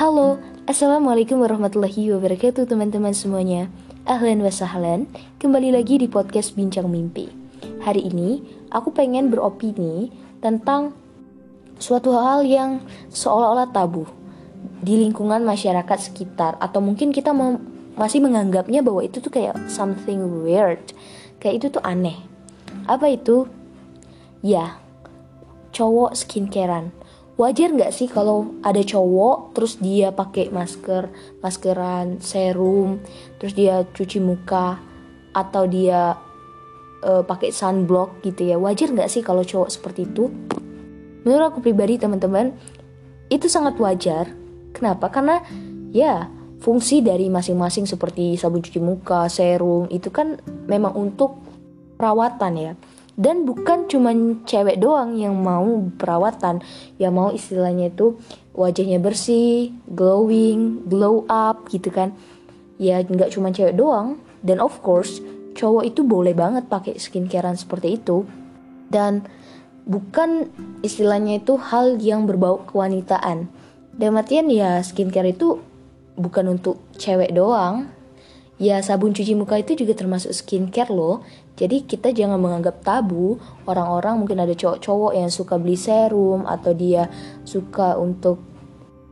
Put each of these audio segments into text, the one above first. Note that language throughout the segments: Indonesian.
Halo, Assalamualaikum warahmatullahi wabarakatuh teman-teman semuanya. Ahlan wa sahlan, kembali lagi di podcast Bincang Mimpi. Hari ini, aku pengen beropini tentang suatu hal yang seolah-olah tabu Di lingkungan masyarakat sekitar Atau mungkin kita masih menganggapnya bahwa itu tuh kayak something weird Kayak itu tuh aneh. Apa itu? Ya, cowok skincarean wajar nggak sih kalau ada cowok terus dia pakai masker maskeran serum terus dia cuci muka atau dia uh, pakai sunblock gitu ya. Wajar nggak sih kalau cowok seperti itu? Menurut aku pribadi teman-teman itu sangat wajar. Kenapa? Karena ya fungsi dari masing-masing seperti sabun cuci muka serum itu kan memang untuk perawatan ya dan bukan cuma cewek doang yang mau perawatan. Yang mau istilahnya itu wajahnya bersih glowing glow up gitu kan. Ya nggak cuma cewek doang. Dan of course cowok itu boleh banget pakai skincarean seperti itu. Dan bukan istilahnya itu hal yang berbau kewanitaan. Dan matian ya skincare itu bukan untuk cewek doang ya sabun cuci muka itu juga termasuk skincare loh jadi kita jangan menganggap tabu orang-orang mungkin ada cowok-cowok yang suka beli serum atau dia suka untuk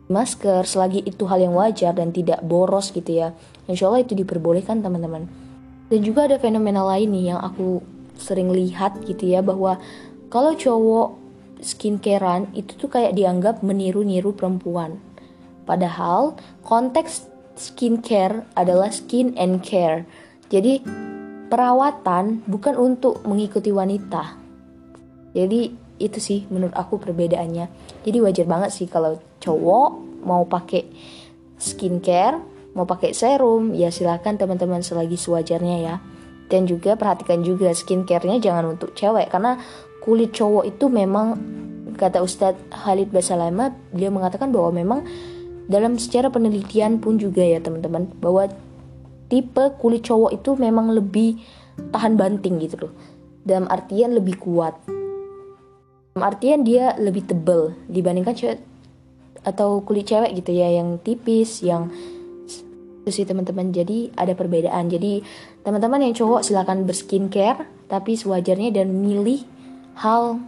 masker selagi itu hal yang wajar dan tidak boros gitu ya. Insya Allah itu diperbolehkan teman-teman. Dan juga ada fenomena lain nih yang aku sering lihat gitu ya bahwa kalau cowok skincarean itu tuh kayak dianggap meniru-niru perempuan. Padahal konteks skincare adalah skin and care. Jadi perawatan bukan untuk mengikuti wanita. Jadi itu sih menurut aku perbedaannya. Jadi wajar banget sih kalau cowok mau pakai skincare, mau pakai serum, ya silakan teman-teman selagi sewajarnya ya. Dan juga perhatikan juga skincare-nya jangan untuk cewek karena kulit cowok itu memang kata Ustadz Khalid Basalama dia mengatakan bahwa memang dalam secara penelitian pun juga ya teman-teman bahwa tipe kulit cowok itu memang lebih tahan banting gitu loh. Dalam artian lebih kuat. Dalam artian dia lebih tebel dibandingkan cewek atau kulit cewek gitu ya yang tipis yang itu sih teman-teman. Jadi ada perbedaan. Jadi teman-teman yang cowok silahkan berskincare tapi sewajarnya dan milih hal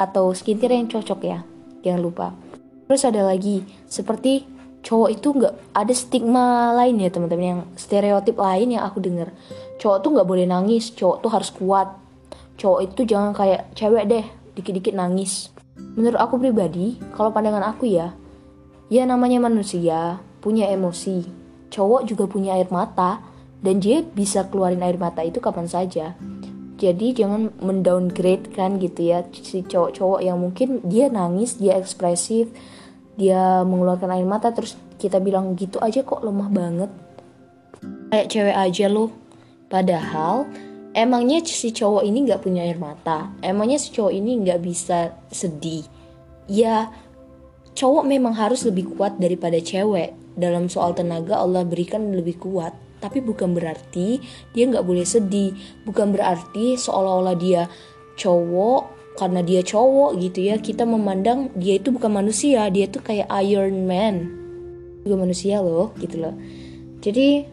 atau skincare yang cocok ya. Jangan lupa terus ada lagi seperti cowok itu nggak ada stigma lain ya teman-teman yang stereotip lain yang aku dengar cowok tuh nggak boleh nangis cowok tuh harus kuat. Cowok itu jangan kayak cewek deh dikit-dikit nangis. Menurut aku pribadi kalau pandangan aku ya ya namanya manusia punya emosi. Cowok juga punya air mata dan dia bisa keluarin air mata itu kapan saja. Jadi jangan mendowngrade kan gitu ya si cowok-cowok yang mungkin dia nangis dia ekspresif dia mengeluarkan air mata terus kita bilang gitu aja kok lemah banget. Kayak cewek aja loh. Padahal emangnya si cowok ini nggak punya air mata? Emangnya si cowok ini nggak bisa sedih? Ya cowok memang harus lebih kuat daripada cewek. Dalam soal tenaga Allah berikan lebih kuat. Tapi bukan berarti dia nggak boleh sedih. Bukan berarti seolah-olah dia cowok karena dia cowok gitu ya kita memandang dia itu bukan manusia dia tuh kayak Iron Man. Juga manusia loh gitu loh. Jadi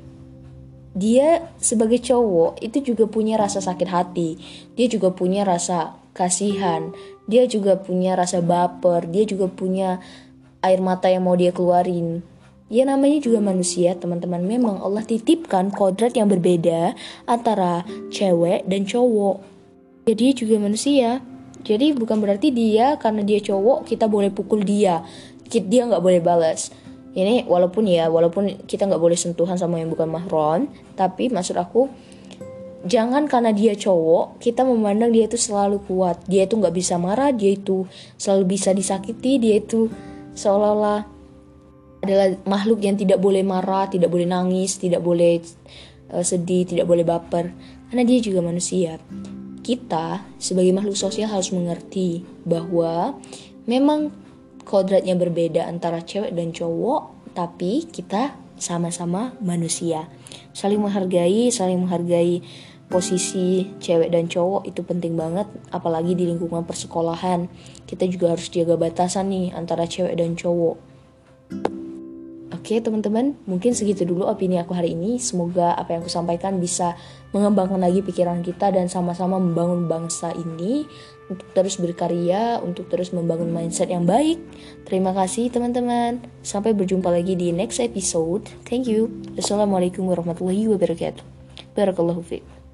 dia sebagai cowok itu juga punya rasa sakit hati. Dia juga punya rasa kasihan. Dia juga punya rasa baper. Dia juga punya air mata yang mau dia keluarin. Ya namanya juga manusia teman-teman. Memang Allah titipkan kodrat yang berbeda Antara cewek dan cowok. Jadi juga manusia jadi bukan berarti dia karena dia cowok kita boleh pukul dia. Dia nggak boleh balas. Ini walaupun ya, walaupun kita nggak boleh sentuhan sama yang bukan mahram, tapi maksud aku jangan karena dia cowok kita memandang dia itu selalu kuat. Dia itu nggak bisa marah, dia itu selalu bisa disakiti, dia itu seolah-olah adalah makhluk yang tidak boleh marah, tidak boleh nangis, tidak boleh uh, sedih, tidak boleh baper, karena dia juga manusia kita sebagai makhluk sosial harus mengerti bahwa memang kodratnya berbeda antara cewek dan cowok, tapi kita sama-sama manusia. Saling menghargai, saling menghargai posisi cewek dan cowok itu penting banget, apalagi di lingkungan persekolahan. Kita juga harus jaga batasan nih antara cewek dan cowok. Oke teman-teman, mungkin segitu dulu opini aku hari ini. Semoga apa yang aku sampaikan bisa mengembangkan lagi pikiran kita dan sama-sama membangun bangsa ini untuk terus berkarya, untuk terus membangun mindset yang baik. Terima kasih teman-teman. Sampai berjumpa lagi di next episode. Thank you. Assalamualaikum warahmatullahi wabarakatuh. Barakallahu fiqh.